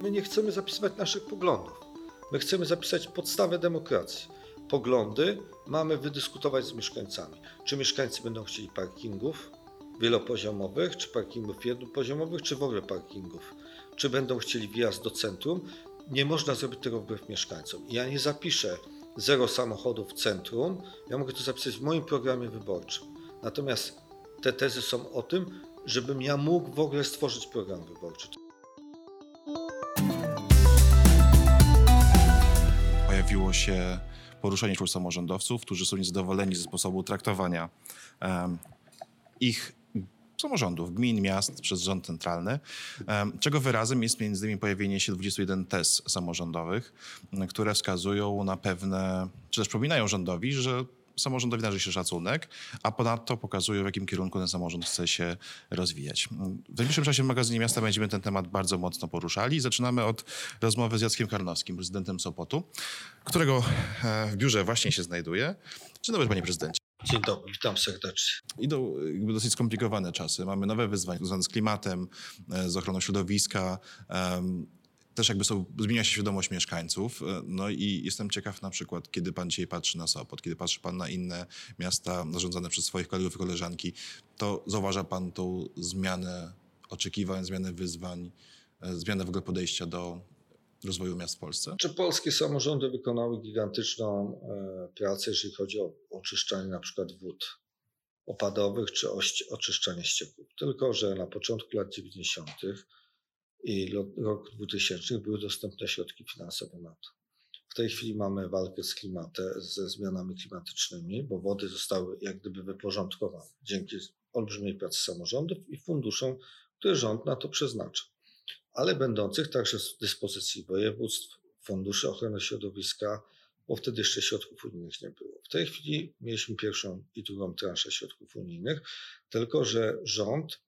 My nie chcemy zapisywać naszych poglądów. My chcemy zapisać podstawę demokracji. Poglądy mamy wydyskutować z mieszkańcami. Czy mieszkańcy będą chcieli parkingów wielopoziomowych, czy parkingów jednopoziomowych, czy w ogóle parkingów? Czy będą chcieli wjazd do centrum? Nie można zrobić tego wbrew mieszkańcom. Ja nie zapiszę zero samochodów w centrum. Ja mogę to zapisać w moim programie wyborczym. Natomiast te tezy są o tym, żebym ja mógł w ogóle stworzyć program wyborczy. Pojawiło się poruszenie wśród samorządowców, którzy są niezadowoleni ze sposobu traktowania um, ich samorządów, gmin, miast przez rząd centralny, czego wyrazem jest między innymi pojawienie się 21 tez samorządowych, które wskazują na pewne, czy też przypominają rządowi, że samorządowi należy się szacunek, a ponadto pokazują, w jakim kierunku ten samorząd chce się rozwijać. W najbliższym czasie w magazynie miasta będziemy ten temat bardzo mocno poruszali. Zaczynamy od rozmowy z Jackiem Karnowskim, prezydentem Sopotu, którego e, w biurze właśnie się znajduje. Dzień dobry, panie prezydencie. Dzień dobry, witam serdecznie. Idą dosyć skomplikowane czasy. Mamy nowe wyzwania związane z klimatem, e, z ochroną środowiska. Też jakby są, zmienia się świadomość mieszkańców. E, no i jestem ciekaw na przykład, kiedy pan dzisiaj patrzy na Sopot, kiedy patrzy pan na inne miasta zarządzane przez swoich kolegów i koleżanki, to zauważa pan tą zmianę oczekiwań, zmianę wyzwań, e, zmianę w ogóle podejścia do rozwoju miast w Polsce? Czy polskie samorządy wykonały gigantyczną e, pracę, jeżeli chodzi o oczyszczanie na przykład wód opadowych czy oczyszczanie ścieków. Tylko, że na początku lat 90. i rok 2000 były dostępne środki finansowe na to. W tej chwili mamy walkę z klimatem, ze zmianami klimatycznymi, bo wody zostały jak gdyby wyporządkowane dzięki olbrzymiej pracy samorządów i funduszom, które rząd na to przeznacza ale będących także w dyspozycji województw, funduszy ochrony środowiska, bo wtedy jeszcze środków unijnych nie było. W tej chwili mieliśmy pierwszą i drugą transzę środków unijnych, tylko że rząd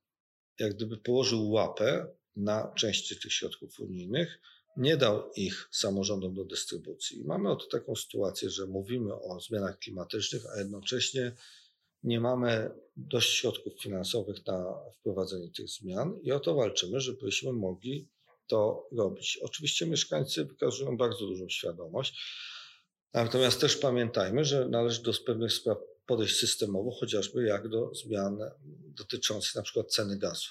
jak gdyby położył łapę na części tych środków unijnych, nie dał ich samorządom do dystrybucji. mamy oto taką sytuację, że mówimy o zmianach klimatycznych, a jednocześnie nie mamy dość środków finansowych na wprowadzenie tych zmian i o to walczymy, żebyśmy mogli to robić. Oczywiście mieszkańcy wykazują bardzo dużą świadomość, natomiast też pamiętajmy, że należy do pewnych spraw podejść systemowo, chociażby jak do zmian dotyczących na przykład ceny gazu,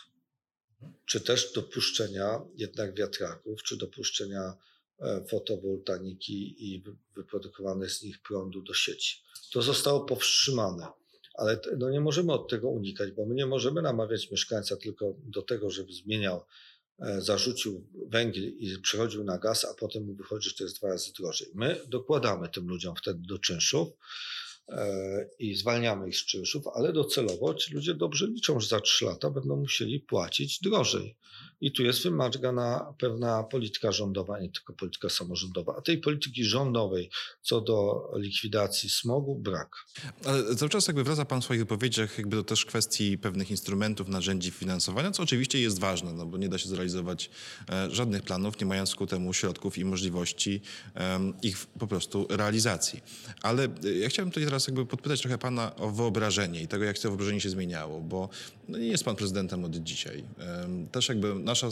czy też dopuszczenia jednak wiatraków, czy dopuszczenia e, fotowoltaiki i wyprodukowanych z nich prądu do sieci. To zostało powstrzymane ale no nie możemy od tego unikać, bo my nie możemy namawiać mieszkańca tylko do tego, żeby zmieniał, e, zarzucił węgiel i przechodził na gaz, a potem mu wychodzi, że to jest dwa razy drożej. My dokładamy tym ludziom wtedy do czynszów i zwalniamy ich z czynszów, ale docelowo ci ludzie dobrze liczą, że za trzy lata będą musieli płacić drożej. I tu jest wymagana pewna polityka rządowa, nie tylko polityka samorządowa. A tej polityki rządowej co do likwidacji smogu brak. Ale cały czas jakby wraca Pan w swoich wypowiedziach jakby do też kwestii pewnych instrumentów, narzędzi finansowania, co oczywiście jest ważne, no bo nie da się zrealizować e, żadnych planów, nie mając ku temu środków i możliwości e, ich po prostu realizacji. Ale e, ja chciałem tutaj teraz jakby podpytać trochę Pana o wyobrażenie i tego, jak to wyobrażenie się zmieniało, bo no nie jest Pan prezydentem od dzisiaj. Też jakby nasza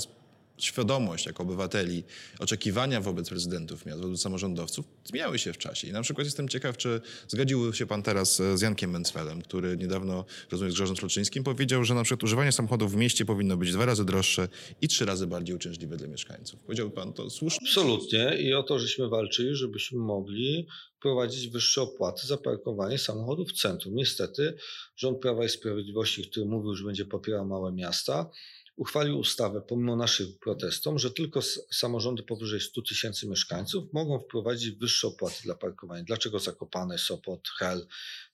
świadomość jako obywateli, oczekiwania wobec prezydentów miast, wobec samorządowców zmieniały się w czasie. I na przykład jestem ciekaw, czy zgodził się pan teraz e, z Jankiem Mencfelem, który niedawno, rozmawiając z Grzegorzem Troczyńskim, powiedział, że na przykład używanie samochodów w mieście powinno być dwa razy droższe i trzy razy bardziej uciążliwe dla mieszkańców. Powiedziałby pan to słusznie? Absolutnie. I o to, żeśmy walczyli, żebyśmy mogli prowadzić wyższe opłaty za parkowanie samochodów w centrum. Niestety rząd Prawa i Sprawiedliwości, który mówił, że będzie popierał małe miasta, uchwalił ustawę, pomimo naszych protestów, że tylko samorządy powyżej 100 tysięcy mieszkańców mogą wprowadzić wyższe opłaty dla parkowania. Dlaczego Zakopane, Sopot, Hel,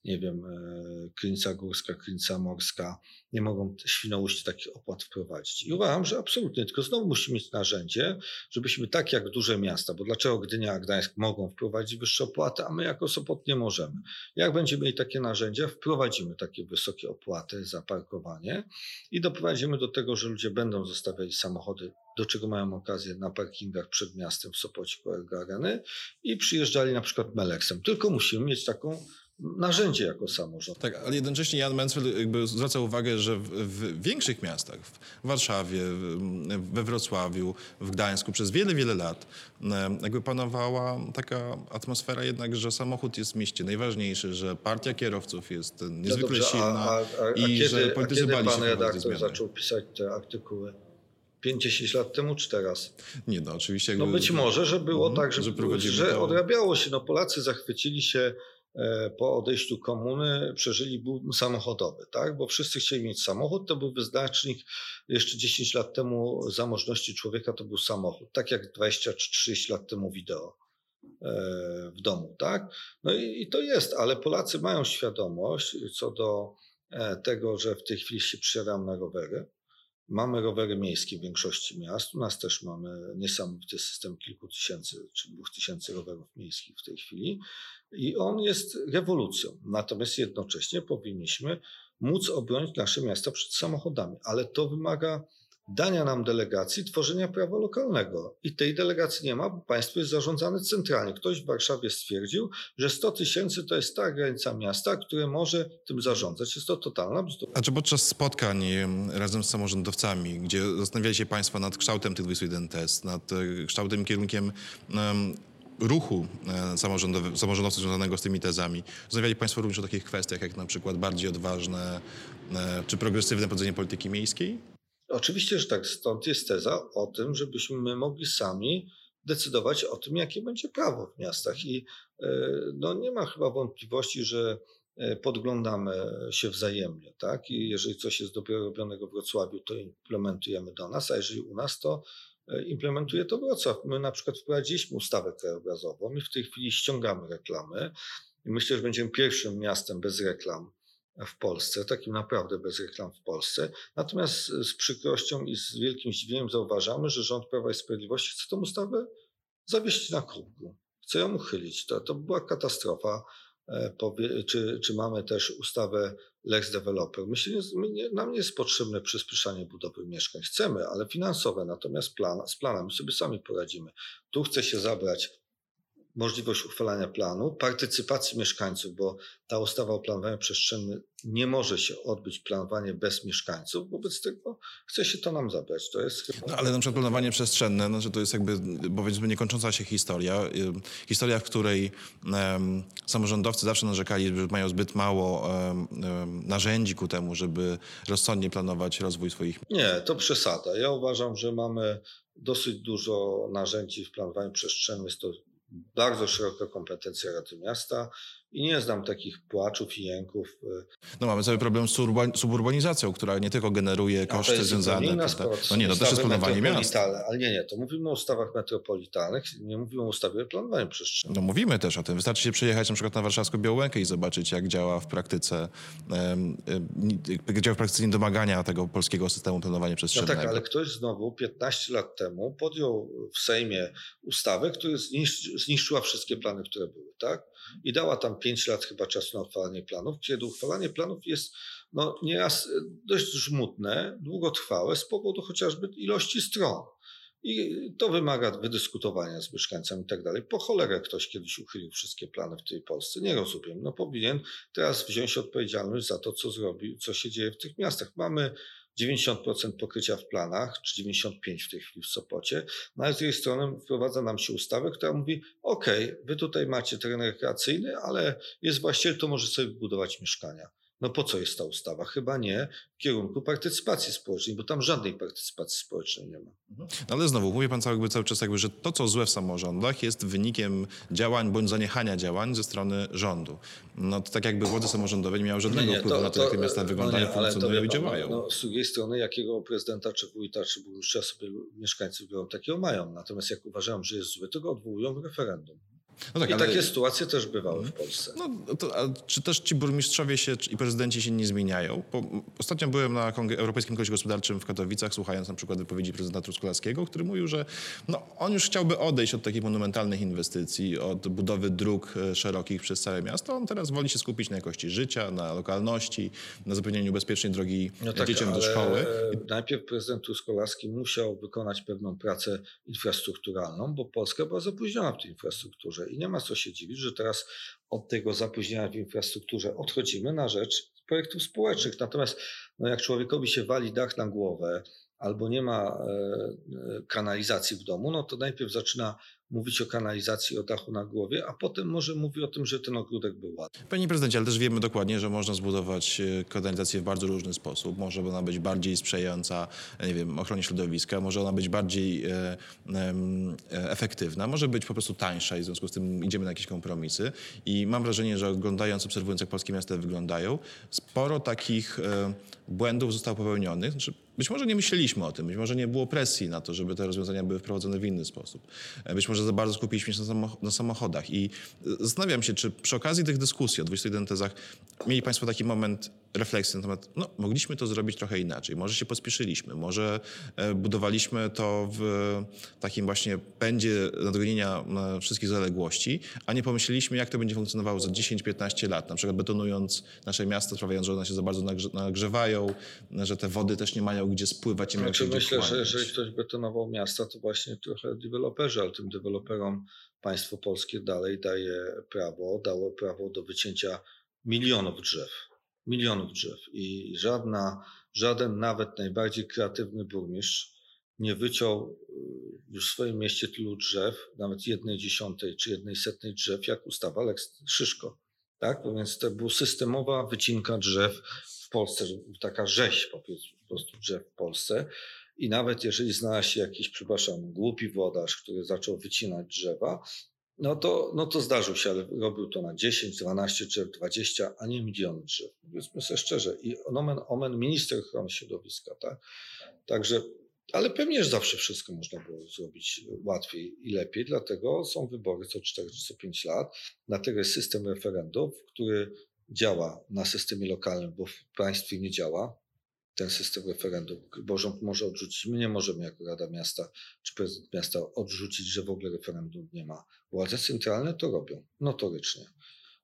nie wiem, e, Krynica Górska, Krynica Morska nie mogą Świnoujście takich opłat wprowadzić. I uważam, że absolutnie, tylko znowu musimy mieć narzędzie, żebyśmy tak jak duże miasta, bo dlaczego Gdynia Gdańsk mogą wprowadzić wyższe opłaty, a my jako Sopot nie możemy. Jak będziemy mieli takie narzędzia, wprowadzimy takie wysokie opłaty za parkowanie i doprowadzimy do tego, że ludzie będą zostawiali samochody, do czego mają okazję na parkingach przed miastem w Sopocie koło Areny i przyjeżdżali na przykład Meleksem. Tylko musimy mieć taką narzędzie jako samorząd. Tak, ale jednocześnie Jan Mencel jakby zwraca uwagę, że w, w większych miastach, w Warszawie, we Wrocławiu, w Gdańsku przez wiele, wiele lat jakby panowała taka atmosfera jednak, że samochód jest w mieście najważniejszy, że partia kierowców jest e, niezwykle No dobrze, silna a, a, a, i że kiedy, a politycy kiedy bali się pan redaktor zaczął pisać te artykuły? 5-10 lat temu czy teraz? Nie no, oczywiście No jakby, być może, że było Mhm, tak, że, że że odrabiało się. No Polacy zachwycili się po odejściu komuny, przeżyli boom samochodowy, tak? Bo wszyscy chcieli mieć samochód, to był wyznacznik jeszcze 10 lat temu zamożności człowieka to był samochód, tak jak 20 czy 30 lat temu wideo e, w domu, tak? No i, i to jest, ale Polacy mają świadomość co do e, tego, że w tej chwili się przysiadam na rowery. Mamy rowery miejskie w większości miast. U nas też mamy niesamowity system kilku tysięcy czy dwóch tysięcy rowerów miejskich w tej chwili. I on jest rewolucją. Natomiast jednocześnie powinniśmy móc obronić nasze miasta przed samochodami. Ale to wymaga dania nam delegacji, tworzenia prawa lokalnego. I tej delegacji nie ma, bo państwo jest zarządzane centralnie. Ktoś w Warszawie stwierdził, że 100 tysięcy to jest ta granica miasta, które może tym zarządzać. Jest to totalna bzdura. A czy podczas spotkań em, razem z samorządowcami, gdzie zastanawiali się Państwo nad kształtem tych 21 test, nad e, kształtem kierunkiem em, ruchu e, samorządowców związanego z tymi tezami, rozmawiali Państwo również o takich kwestiach, jak na przykład bardziej odważne e, czy progresywne prowadzenie polityki miejskiej? Oczywiście, że tak. Stąd jest teza o tym, żebyśmy my mogli sami decydować o tym, jakie będzie prawo w miastach. I e, no, nie ma chyba wątpliwości, że e, podglądamy się wzajemnie, tak? I jeżeli coś jest dopiero robionego w Wrocławiu, to implementujemy do nas, a jeżeli u nas, to e, implementuje to Wrocław. My na przykład wprowadziliśmy ustawę krajobrazową i w tej chwili ściągamy reklamy. I myślę, że będziemy pierwszym miastem bez reklam w Polsce, takim naprawdę bez reklam w Polsce. Natomiast z przykrością i z wielkim zdziwieniem zauważamy, że rząd Prawa i Sprawiedliwości chce tę ustawę zawiesić na krótku. Chce ją uchylić. To, to była katastrofa. E, Czy, czy mamy też ustawę Lex Developer? My się nie, nam nie jest potrzebne przyspieszanie budowy mieszkań. Chcemy, ale finansowe. Natomiast plan, z planami sobie sami poradzimy. Tu chce się zabrać możliwość uchwalania planu, partycypacji mieszkańców, bo ta ustawa o planowaniu przestrzennym nie może się odbyć planowanie bez mieszkańców. Wobec tego chce się to nam zabrać. To jest chyba... No, ale na przykład planowanie przestrzenne, no, że to jest jakby, powiedzmy, niekończąca się historia. Y, Historia, w której em, samorządowcy zawsze narzekali, że mają zbyt mało em, narzędzi ku temu, żeby rozsądnie planować rozwój swoich Nie, to przesada. Ja uważam, że mamy dosyć dużo narzędzi w planowaniu przestrzennym. Jest to bardzo szeroka kompetencja Rady Miasta i nie znam takich płaczów i jęków. No mamy cały problem z suburbanizacją, która nie tylko generuje koszty związane... inna prawda? sprawa. No nie, no też jest planowanie miast. Ale nie, nie, to mówimy o ustawach metropolitalnych, nie mówimy o ustawie o planowaniu przestrzennym. No mówimy też o tym. Wystarczy się przyjechać na przykład na warszawską Białękę i zobaczyć, jak działa w praktyce, jak działa w praktyce niedomagania tego polskiego systemu planowania No przestrzennego. tak, ale ktoś znowu 15 lat temu podjął w Sejmie ustawę, która zniszczy, zniszczyła wszystkie plany, które były, tak? I dała tam 5 lat chyba czasu na uchwalanie planów, kiedy uchwalanie planów jest no, nieraz dość żmudne, długotrwałe z powodu chociażby ilości stron. I to wymaga wydyskutowania z mieszkańcami i tak dalej. Po cholerę ktoś kiedyś uchylił wszystkie plany w tej Polsce. Nie rozumiem. No powinien teraz wziąć odpowiedzialność za to, co zrobił, co się dzieje w tych miastach. Mamy 90% pokrycia w planach, czy 95% w tej chwili w Sopocie, no ale z drugiej strony wprowadza nam się ustawę, która mówi, ok, wy tutaj macie teren rekreacyjny, ale jest właściciel, to może sobie wybudować mieszkania. No po co jest ta ustawa? Chyba nie w kierunku partycypacji społecznej, bo tam żadnej partycypacji społecznej nie ma. No ale znowu, mówi pan cały, cały czas jakby, że to, co złe w samorządach jest wynikiem działań bądź zaniechania działań ze strony rządu. No to tak jakby władze samorządowe nie miały żadnego wpływu na to, jak te miasta wyglądają, no nie, to funkcjonują i działają. No, z drugiej strony, jakiego prezydenta, czy wójta, czy burmistrza sobie mieszkańcy biorą, takiego mają. Natomiast jak uważają, że jest zły, to go odwołują w referendum. No tak, I ale- takie sytuacje też bywały w Polsce. No, to, a czy też ci burmistrzowie się i prezydenci się nie zmieniają? Bo ostatnio byłem na Kongre- Europejskim Kongresie Gospodarczym w Katowicach, słuchając na przykład wypowiedzi prezydenta Truskolaskiego, który mówił, że no, on już chciałby odejść od takich monumentalnych inwestycji, od budowy dróg e, szerokich przez całe miasto. On teraz woli się skupić na jakości życia, na lokalności, na zapewnieniu bezpiecznej drogi No tak, dzieciom do szkoły. Najpierw prezydent Truskolaski musiał wykonać pewną pracę infrastrukturalną, bo Polska była zapóźniona w tej infrastrukturze I nie ma co się dziwić, że teraz od tego zapóźnienia w infrastrukturze odchodzimy na rzecz projektów społecznych. Natomiast no jak człowiekowi się wali dach na głowę, albo nie ma e, e, kanalizacji w domu, no to najpierw zaczyna mówić o kanalizacji, o dachu na głowie, a potem może mówi o tym, że ten ogródek był ładny. Panie prezydencie, ale też wiemy dokładnie, że można zbudować e, kanalizację w bardzo różny sposób. Może ona być bardziej sprzyjająca, nie wiem, ochronie środowiska, może ona być bardziej e, e, efektywna, może być po prostu tańsza i w związku z tym idziemy na jakieś kompromisy. I mam wrażenie, że oglądając, obserwując jak polskie miasta wyglądają, sporo takich e, błędów zostało popełnionych. Znaczy, być może nie myśleliśmy o tym, być może nie było presji na to, żeby te rozwiązania były wprowadzone w inny sposób. E, być może za bardzo skupiliśmy się na, samochodach. I e, zastanawiam się, czy przy okazji tych dyskusji o 21 tezach mieli Państwo taki moment refleksji na temat, no mogliśmy to zrobić trochę inaczej, może się pospieszyliśmy, może e, budowaliśmy to w takim właśnie pędzie nadgonienia wszystkich zaległości, a nie pomyśleliśmy, jak to będzie funkcjonowało za 10-15 lat, na przykład betonując nasze miasta, sprawiając, że one się za bardzo nagrzewają, że te wody też nie mają gdzie spływać. Nie znaczy, myślę, że jeżeli ktoś betonował miasta, to właśnie trochę deweloperzy, ale tym deweloperom państwo polskie dalej daje prawo, dało prawo do wycięcia milionów drzew. Milionów drzew. I żadna, żaden nawet najbardziej kreatywny burmistrz nie wyciął y, w swoim mieście tylu drzew, nawet jednej dziesiątej czy jednej setnej drzew, jak ustawa Lex Szyszko. Tak? Więc to była systemowa wycinka drzew w Polsce, taka rzeź po prostu drzew w Polsce. I nawet jeżeli znalazł się jakiś, przepraszam, głupi włodarz, który zaczął wycinać drzewa, no to, no to zdarzył się, ale robił to na 10, 12 drzew, 20, a nie miliony drzew. Powiedzmy sobie szczerze. I omen, omen minister ochrony środowiska, tak? Także, ale pewnie że zawsze wszystko można było zrobić łatwiej i lepiej, dlatego są wybory co 4 czy co 5 lat, dlatego jest system referendów, który działa na systemie lokalnym, bo w państwie nie działa ten system referendum, bo rząd może odrzucić. My nie możemy jako Rada Miasta czy prezydent miasta odrzucić, że w ogóle referendum nie ma. Władze centralne to robią notorycznie.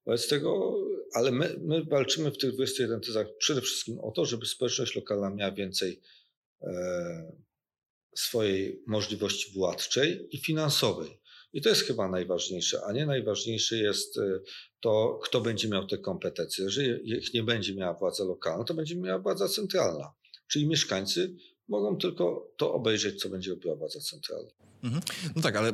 Wobec tego, ale my, my walczymy w tych 21 tezach przede wszystkim o to, żeby społeczność lokalna miała więcej e, swojej możliwości władczej i finansowej. I to jest chyba najważniejsze, a nie najważniejsze jest e, to, kto będzie miał te kompetencje. Jeżeli ich nie będzie miała władza lokalna, to będzie miała władza centralna. Czyli mieszkańcy mogą tylko to obejrzeć, co będzie robiła władza centralna. Mhm. No tak, ale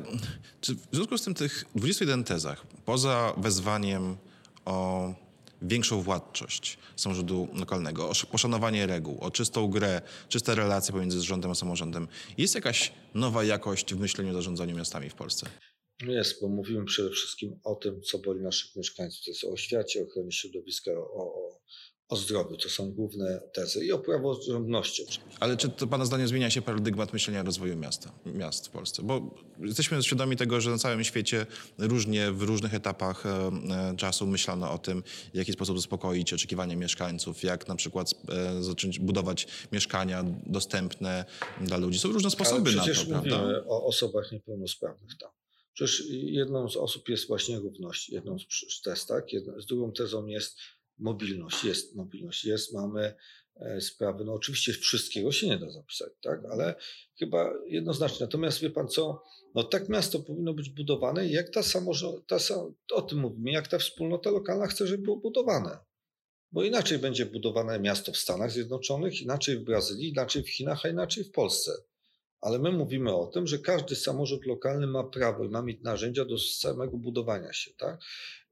czy w związku z tym tych 21 tezach, poza wezwaniem o większą władczość samorządu lokalnego, o poszanowanie reguł, o czystą grę, czyste relacje pomiędzy rządem a samorządem. Jest jakaś nowa jakość w myśleniu o zarządzaniu miastami w Polsce? Jest, bo mówimy przede wszystkim o tym, co boli naszych mieszkańców. To jest o oświacie, ochronie środowiska, o, o, o zdrowiu. To są główne tezy i o praworządności oczywiście. Ale czy to Pana zdaniem zmienia się paradygmat myślenia rozwoju miasta, miast w Polsce? Bo jesteśmy świadomi tego, że na całym świecie różnie, w różnych etapach e, e, czasu myślano o tym, w jaki sposób zaspokoić oczekiwania mieszkańców, jak na przykład e, zacząć budować mieszkania dostępne dla ludzi. Są różne sposoby Ale na to, mówimy prawda? o osobach niepełnosprawnych tam. Przecież jedną z osób jest właśnie równość, jedną z tez, tak? Z drugą tezą jest mobilność, jest mobilność, jest, mamy e, sprawy, no oczywiście wszystkiego się nie da zapisać, tak? Ale chyba jednoznacznie. Natomiast wie pan co, no tak miasto powinno być budowane, jak ta samorząd, ta, o tym mówimy, jak ta wspólnota lokalna chce, żeby było budowane. Bo inaczej będzie budowane miasto w Stanach Zjednoczonych, inaczej w Brazylii, inaczej w Chinach, a inaczej w Polsce. Ale my mówimy o tym, że każdy samorząd lokalny ma prawo i ma mieć narzędzia do samego budowania się, tak?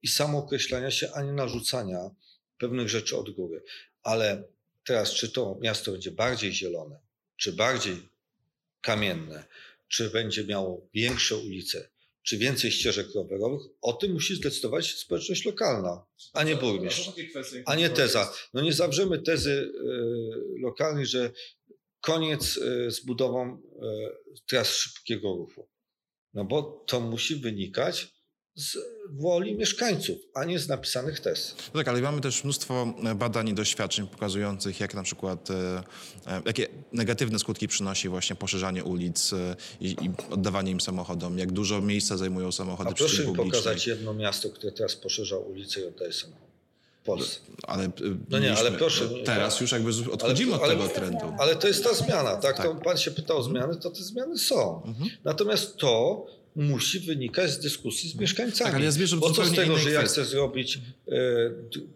I samookreślania się, a nie narzucania pewnych rzeczy od góry. Ale teraz, czy to miasto będzie bardziej zielone, czy bardziej kamienne, czy będzie miało większe ulice, czy więcej ścieżek rowerowych, o tym musi zdecydować społeczność lokalna, a nie burmistrz, a nie teza. No nie zawrzemy tezy y, lokalnej, że koniec y, z budową y, tras szybkiego ruchu. No bo to musi wynikać z woli mieszkańców, a nie z napisanych tez. No tak, ale mamy też mnóstwo e, badań i doświadczeń pokazujących, jak na przykład, e, e, jakie negatywne skutki przynosi właśnie poszerzanie ulic i, i oddawanie im samochodom, jak dużo miejsca zajmują samochody a proszę mi pokazać jedno miasto, które teraz poszerza ulicę i oddaje samochód. Polsce. Ale, no nie, ale proszę. Teraz już jakby odchodzimy ale, od tego ale, trendu. Ale to jest ta zmiana, tak? tak. To pan się pytał o zmiany, to te zmiany są. Mhm. Natomiast to musi wynikać z dyskusji z mieszkańcami. Tak, ale ja zmierzam Bo co z tego, że ja chcę zrobić e,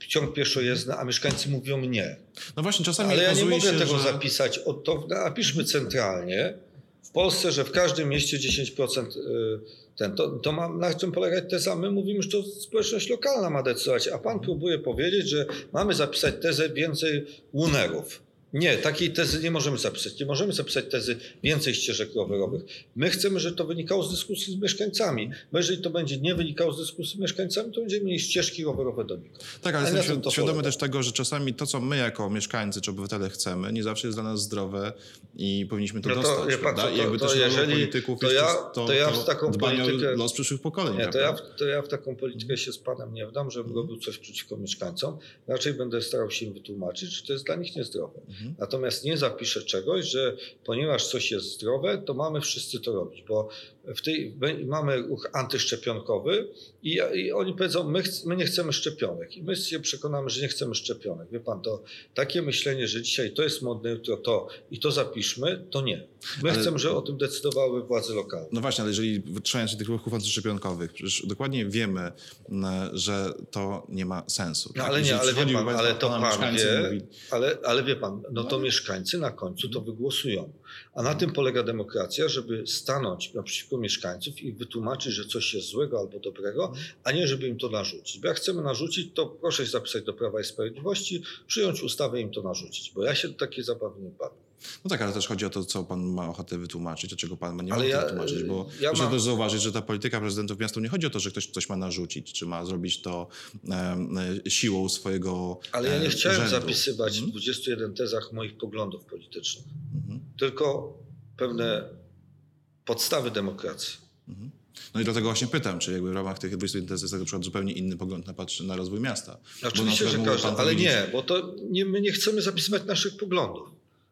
ciąg pieszojezdny, a mieszkańcy mówią nie. No właśnie, czasami Ale ja nie mogę się, tego że... zapisać. O, to napiszmy centralnie w Polsce, że w każdym mieście 10% y, ten. To, to ma, na czym polegać teza? My mówimy, że to społeczność lokalna ma decydować, a pan próbuje powiedzieć, że mamy zapisać tezę więcej łunerów. Nie, takiej tezy nie możemy zapisać. Nie możemy zapisać tezy więcej ścieżek rowerowych. My chcemy, żeby to wynikało z dyskusji z mieszkańcami. Bo jeżeli to będzie nie wynikało z dyskusji z mieszkańcami, to będziemy mieli ścieżki rowerowe do nich. Tak, ale jestem to świadomy polega. też tego, że czasami to, co my jako mieszkańcy czy obywatele chcemy, nie zawsze jest dla nas zdrowe i powinniśmy to No to, dostać. pan co, I to- jakby to też jeżeli- polityków to jest ja- to, to ja w taką politykę- o los przyszłych pokoleń. Nie, to ja, to ja w taką politykę się z panem nie wdam, żebym robił coś przeciwko mieszkańcom. Raczej będę starał się im wytłumaczyć, że to jest dla nich niezdrowe. Mhm. Natomiast nie zapiszę czegoś, że ponieważ coś jest zdrowe, to mamy wszyscy to robić, bo w tej, mamy ruch antyszczepionkowy i, i oni powiedzą, my, my nie chcemy szczepionek i my się przekonamy, że nie chcemy szczepionek. Wie pan, to takie myślenie, że dzisiaj to jest modne, jutro to i to zapiszmy, to nie. My Ale- chcemy, żeby o tym decydowały władze lokalne. No właśnie, ale jeżeli trzymając się tych ruchów antyszczepionkowych, przecież dokładnie wiemy, m, że to nie ma sensu. No tak? ale nie, ale wie pan, ale to pan wie, mówi, ale, ale wie pan, no to No. mieszkańcy na końcu to wygłosują. A na tym polega demokracja, żeby stanąć naprzeciwko mieszkańców i wytłumaczyć, że coś jest złego albo dobrego, a nie żeby im to narzucić. Bo jak chcemy narzucić, to proszę się zapisać do Prawa i Sprawiedliwości, przyjąć ustawę i im to narzucić, bo ja się do takiej zabawy nie bawię. No tak, ale też chodzi o to, co pan ma ochotę wytłumaczyć, a czego pan ma nie Ale ochotę ja- wytłumaczyć, bo ja proszę mam- też zauważyć, że ta polityka prezydentów miasta nie chodzi o to, że ktoś coś ma narzucić, czy ma zrobić to e, siłą swojego Ale ja nie e, chciałem urzędu. zapisywać Mhm. w 21 tezach moich poglądów politycznych, Mhm. tylko pewne podstawy demokracji. Mhm. No i dlatego właśnie pytam, czy jakby w ramach tych 21 tez jest na przykład zupełnie inny pogląd na, patrzy, na rozwój miasta. Oczywiście, że każdy, ale powiedzieć- nie, bo to nie, my nie chcemy zapisywać naszych poglądów.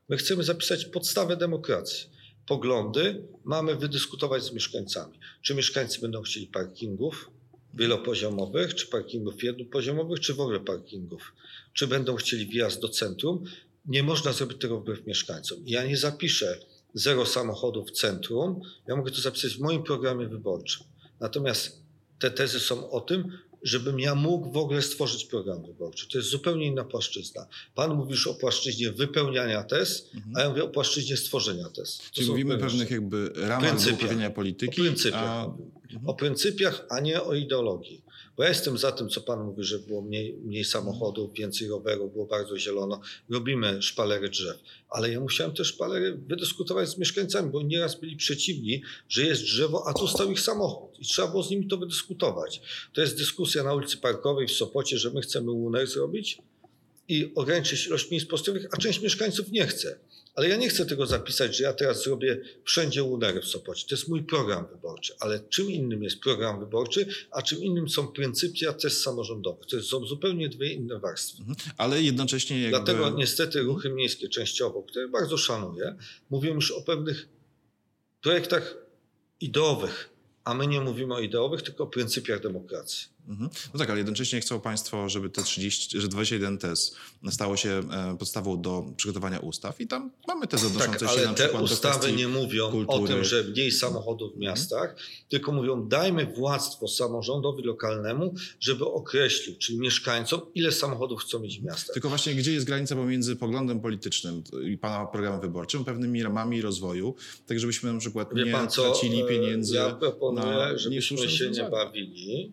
My chcemy zapisać podstawę demokracji. Poglądy mamy wydyskutować z mieszkańcami. Czy mieszkańcy będą chcieli parkingów wielopoziomowych, czy parkingów jednopoziomowych, czy w ogóle parkingów? Czy będą chcieli wjazd do centrum? Nie można zrobić tego wbrew mieszkańcom. Ja nie zapiszę zero samochodów w centrum. Ja mogę to zapisać w moim programie wyborczym. Natomiast te tezy są o tym, żebym ja mógł w ogóle stworzyć program wyborczy. To jest zupełnie inna płaszczyzna. Pan mówi już o płaszczyźnie wypełniania tez, Mhm. a ja mówię o płaszczyźnie stworzenia tez. To Czyli mówimy o pewnych jakby ramach do Pryncypiach. polityki. O pryncypiach A, mówimy. O pryncypiach, a nie o ideologii. Bo ja jestem za tym, co Pan mówi, że było mniej, mniej samochodów, więcej rowerów, było bardzo zielono. Robimy szpalery drzew. Ale ja musiałem te szpalery wydyskutować z mieszkańcami, bo nieraz byli przeciwni, że jest drzewo, a tu stał ich samochód. I trzeba było z nimi to wydyskutować. To jest dyskusja na ulicy Parkowej w Sopocie, że my chcemy łuner zrobić i ograniczyć ilość miejsc postojowych, a część mieszkańców nie chce. Ale ja nie chcę tego zapisać, że ja teraz zrobię wszędzie łunery w Sopocie. To jest mój program wyborczy. Ale czym innym jest program wyborczy, a czym innym są pryncypia test samorządowych. To są zupełnie dwie inne warstwy. Mhm. Ale jednocześnie jakby... Dlatego niestety ruchy miejskie częściowo, które bardzo szanuję, mówią już o pewnych projektach ideowych, a my nie mówimy o ideowych, tylko o pryncypiach demokracji. Mhm. No tak, ale jednocześnie chcą Państwo, żeby te 30, że 21 tez stało się e, podstawą do przygotowania ustaw i tam mamy tezę odnoszące Tak, się ale na te ustawy nie mówią o kultury. Mhm. tym, że mniej samochodów w miastach, tylko mówią dajmy władztwo samorządowi lokalnemu, żeby określił, czyli mieszkańcom, ile samochodów chcą mieć w miastach. Tylko właśnie gdzie jest granica pomiędzy poglądem politycznym i Pana programem wyborczym, pewnymi ramami rozwoju, tak żebyśmy na przykład Wie nie pan co, tracili pieniędzy Ja proponuję, na żebyśmy się nie bawili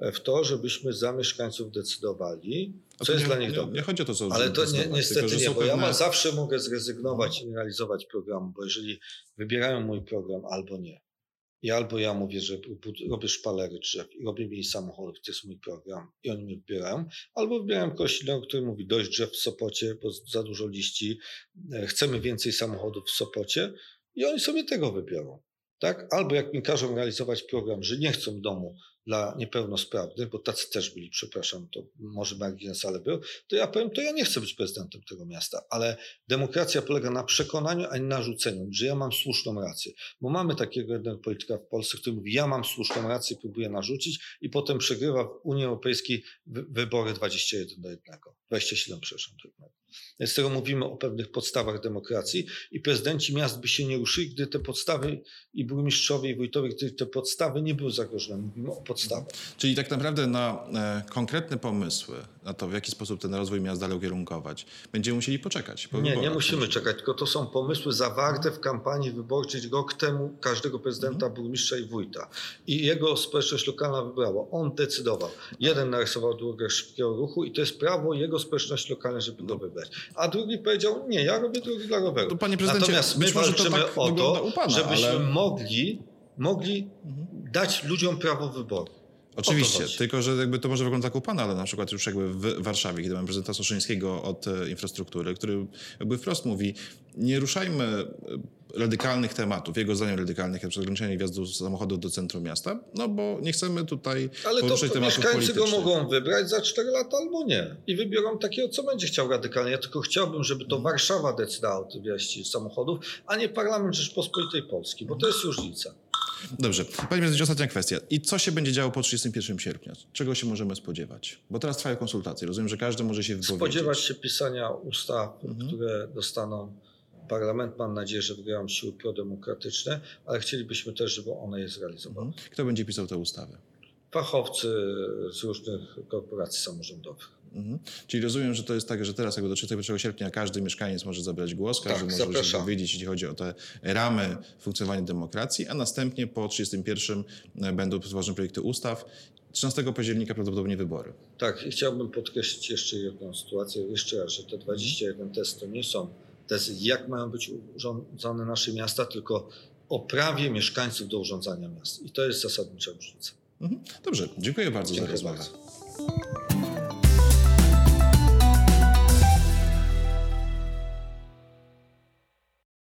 w to, żebyśmy za mieszkańców decydowali, co jest nie, dla nich nie, dobre. Nie chodzi o to, co Ale to nie, niestety tylko, nie, bo ja pewne- ma, zawsze mogę zrezygnować i nie realizować programu, bo jeżeli wybierają mój program albo nie, i albo ja mówię, że robię szpalery drzew i robię mniej samochodów, to jest mój program i oni mnie wybierają, albo wybierają kogoś innego, który mówi dość drzew w Sopocie, bo za dużo liści, e, chcemy więcej samochodów w Sopocie i oni sobie tego wybiorą. Tak? Albo jak mi każą realizować program, że nie chcą domu dla niepełnosprawnych, bo tacy też byli, przepraszam, to może margines, ale był, to ja powiem, to ja nie chcę być prezydentem tego miasta, ale demokracja polega na przekonaniu, a nie narzuceniu, że ja mam słuszną rację, bo mamy takiego jednego polityka w Polsce, który mówi, ja mam słuszną rację, próbuje narzucić i potem przegrywa w Unii Europejskiej wy- wybory 21 do 1, 27, przepraszam, do 1. Więc tego mówimy o pewnych podstawach demokracji i prezydenci miast by się nie ruszyli, gdy te podstawy i burmistrzowie i wójtowie, gdy te podstawy nie były zagrożone. Mówimy o podstawach. Czyli tak naprawdę na e, konkretne pomysły, na to, w jaki sposób ten rozwój miast dalej ukierunkować, będziemy musieli poczekać. po Nie, nie musimy czekać, tylko to są pomysły zawarte w kampanii wyborczej rok temu każdego prezydenta, burmistrza i wójta. I jego społeczność lokalna wybrała. On decydował. Jeden narysował drogę szybkiego ruchu i to jest prawo jego społeczności lokalnej, żeby go wybrać. A drugi powiedział, nie, ja robię drogi dla roweru. To panie prezydencie, Natomiast my być może to walczymy tak o to, u pana, żebyśmy ale- mogli, mogli dać ludziom prawo wyboru. Oczywiście, tylko że jakby to może u pana, ale na przykład już jakby w Warszawie, kiedy mamy prezydenta Soszyńskiego od e, infrastruktury, który jakby wprost mówi, nie ruszajmy e, radykalnych tematów, jego zdaniem radykalnych, jak ograniczenie wjazdu samochodów do centrum miasta, no bo nie chcemy tutaj Ale poruszać to tematów mieszkańcy go mogą wybrać za 4 lata albo nie. I wybiorą takiego, co będzie chciał radykalnie. Ja tylko chciałbym, żeby to Warszawa decydowała o tym wjazdzie samochodów, a nie Parlament Rzeczpospolitej Polskiej, bo to jest różnica. Dobrze. Panie prezydencie, ostatnia kwestia. I co się będzie działo po 31 sierpnia? Czego się możemy spodziewać? Bo teraz trwają konsultacje. Rozumiem, że każdy może się wypowiedzieć. Spodziewać się pisania ustaw, Mhm. które dostaną parlament. Mam nadzieję, że wygrają siły prodemokratyczne, ale chcielibyśmy też, żeby one je zrealizowały. Mhm. Kto będzie pisał te ustawy? Fachowcy z różnych korporacji samorządowych. Mhm. Czyli rozumiem, że to jest tak, że teraz jakby do 31 sierpnia każdy mieszkaniec może zabrać głos, każdy Tak, może się powiedzieć, jeśli chodzi o te ramy funkcjonowania demokracji, a następnie po 31 będą ważne projekty ustaw. 13 października prawdopodobnie wybory. Tak, i chciałbym podkreślić jeszcze jedną sytuację, jeszcze raz, że te 21 test to nie są tezy, jak mają być urządzone nasze miasta, tylko o prawie mieszkańców do urządzania miast. I to jest zasadnicza różnica. Mhm. Dobrze, dziękuję bardzo Dziękuję za rozmowę.